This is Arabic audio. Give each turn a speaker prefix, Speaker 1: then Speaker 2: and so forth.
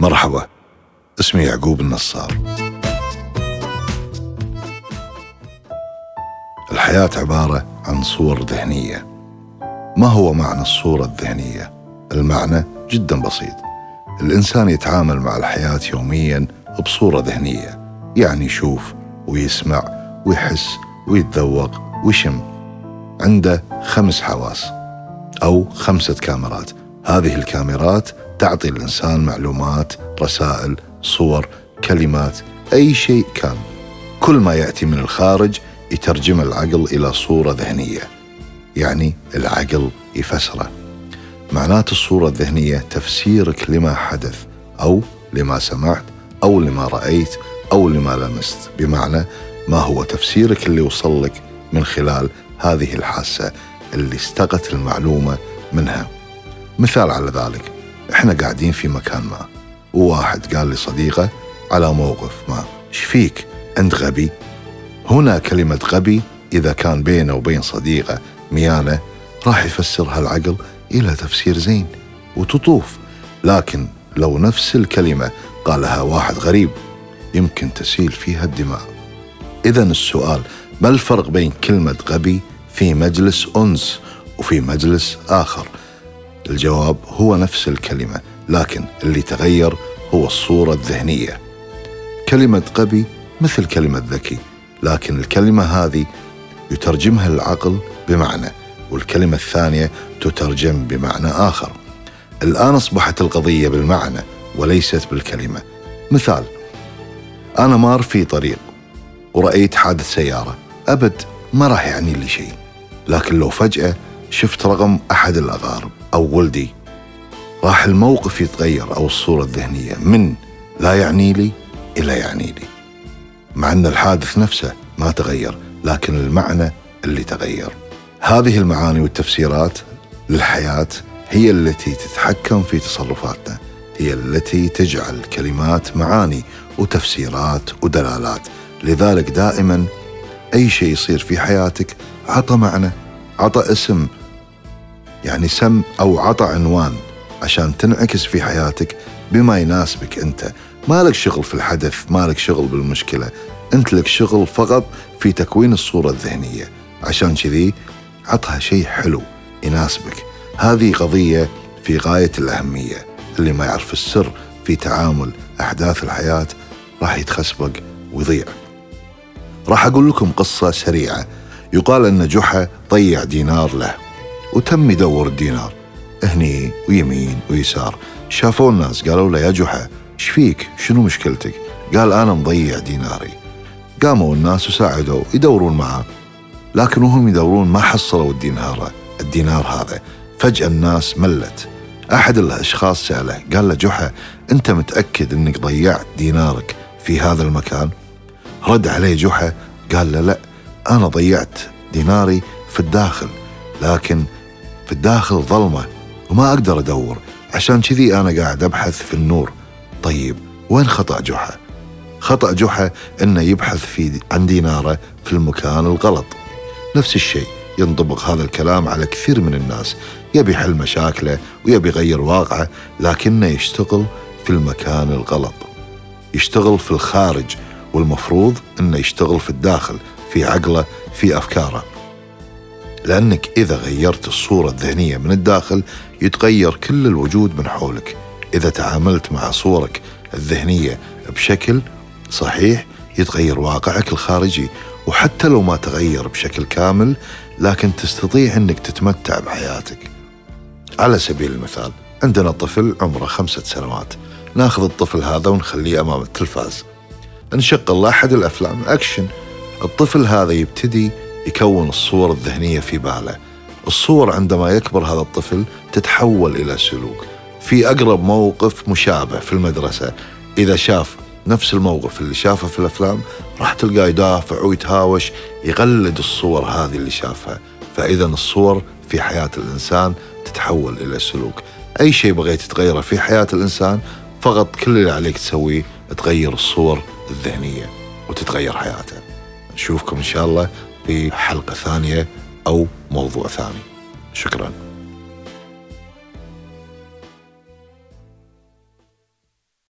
Speaker 1: مرحبا اسمي يعقوب النصار. الحياة عبارة عن صور ذهنية. ما هو معنى الصورة الذهنية؟ المعنى جدا بسيط. الإنسان يتعامل مع الحياة يوميا بصورة ذهنية يعني يشوف ويسمع ويحس ويتذوق ويشم. عنده خمس حواس أو خمسة كاميرات. هذه الكاميرات تعطي الإنسان معلومات رسائل صور كلمات أي شيء كان. كل ما يأتي من الخارج يترجم العقل إلى صورة ذهنية يعني العقل يفسره. معنات الصورة الذهنية تفسيرك لما حدث أو لما سمعت أو لما رأيت أو لما لمست. بمعنى ما هو تفسيرك اللي وصل لك من خلال هذه الحاسة اللي استقت المعلومة منها. مثال على ذلك. إحنا قاعدين في مكان ما. وواحد قال لصديقه على موقف ما. إيش فيك؟ أنت غبي. هنا كلمة غبي إذا كان بينه وبين صديقة ميانة راح يفسرها العقل إلى تفسير زين وتطوف. لكن لو نفس الكلمة قالها واحد غريب يمكن تسيل فيها الدماء. إذا السؤال ما الفرق بين كلمة غبي في مجلس أنس وفي مجلس آخر؟ الجواب هو نفس الكلمة لكن اللي تغير هو الصورة الذهنية. كلمة غبي مثل كلمة ذكي لكن الكلمة هذه يترجمها العقل بمعنى والكلمة الثانية تترجم بمعنى آخر. الآن أصبحت القضية بالمعنى وليست بالكلمة. مثال أنا مار في طريق ورأيت حادث سيارة. أبد ما راح يعني لي شيء. لكن لو فجأة شفت رقم أحد الأغارب أو ولدي. راح الموقف يتغير أو الصورة الذهنية. من لا يعني لي إلى يعني لي. مع أن الحادث نفسه ما تغير لكن المعنى اللي تغير. هذه المعاني والتفسيرات للحياة هي التي تتحكم في تصرفاتنا. هي التي تجعل كلمات معاني وتفسيرات ودلالات. لذلك دائما أي شيء يصير في حياتك عطى معنى عطى اسم يعني سم أو عطى عنوان عشان تنعكس في حياتك بما يناسبك أنت. ما لك شغل في الحدث ما لك شغل بالمشكلة. أنت لك شغل فقط في تكوين الصورة الذهنية. عشان كذي عطها شيء حلو يناسبك. هذه قضية في غاية الأهمية. اللي ما يعرف السر في تعامل أحداث الحياة راح يتخسبق ويضيع. راح أقول لكم قصة سريعة. يقال أن جحا ضيع دينار له. وتم يدور الدينار هني ويمين ويسار. شافوا الناس قالوا له يا جحا إيش فيك؟ شنو مشكلتك؟ قال أنا مضيع ديناري. قاموا الناس وساعدوا يدورون معه لكن وهم يدورون ما حصلوا الدينار الدينار هذا. فجأة الناس ملت. أحد الأشخاص سأله قال له جحا أنت متأكد أنك ضيعت دينارك في هذا المكان؟ رد عليه جحا قال له لا أنا ضيعت ديناري في الداخل لكن في الداخل ظلمة وما أقدر أدور. عشان كذي أنا قاعد أبحث في النور. طيب وين خطأ جحا؟ خطأ جحا أنه يبحث في عن ديناره في المكان الغلط. نفس الشيء ينطبق هذا الكلام على كثير من الناس. يبي يحل مشاكله ويبي يغير واقعه لكنه يشتغل في المكان الغلط. يشتغل في الخارج والمفروض إنه يشتغل في الداخل في عقله في أفكاره. لأنك إذا غيرت الصورة الذهنية من الداخل يتغير كل الوجود من حولك إذا تعاملت مع صورك الذهنية بشكل صحيح يتغير واقعك الخارجي وحتى لو ما تغير بشكل كامل لكن تستطيع إنك تتمتع بحياتك. على سبيل المثال عندنا طفل عمره خمسة سنوات ناخذ الطفل هذا ونخليه أمام التلفاز. نشغل له احد الأفلام أكشن. الطفل هذا يبتدي يكون الصور الذهنية في باله. الصور عندما يكبر هذا الطفل تتحول إلى سلوك. في أقرب موقف مشابه في المدرسة إذا شاف نفس الموقف اللي شافه في الأفلام راح تلقاه يدافع ويتهاوش يقلد الصور هذه اللي شافها فإذا الصور في حياة الإنسان تتحول إلى سلوك أي شيء بغيت تغيره في حياة الإنسان فقط كل اللي عليك تسويه تغير الصور الذهنية وتتغير حياته نشوفكم إن شاء الله في حلقة ثانية أو موضوع ثاني. شكرا.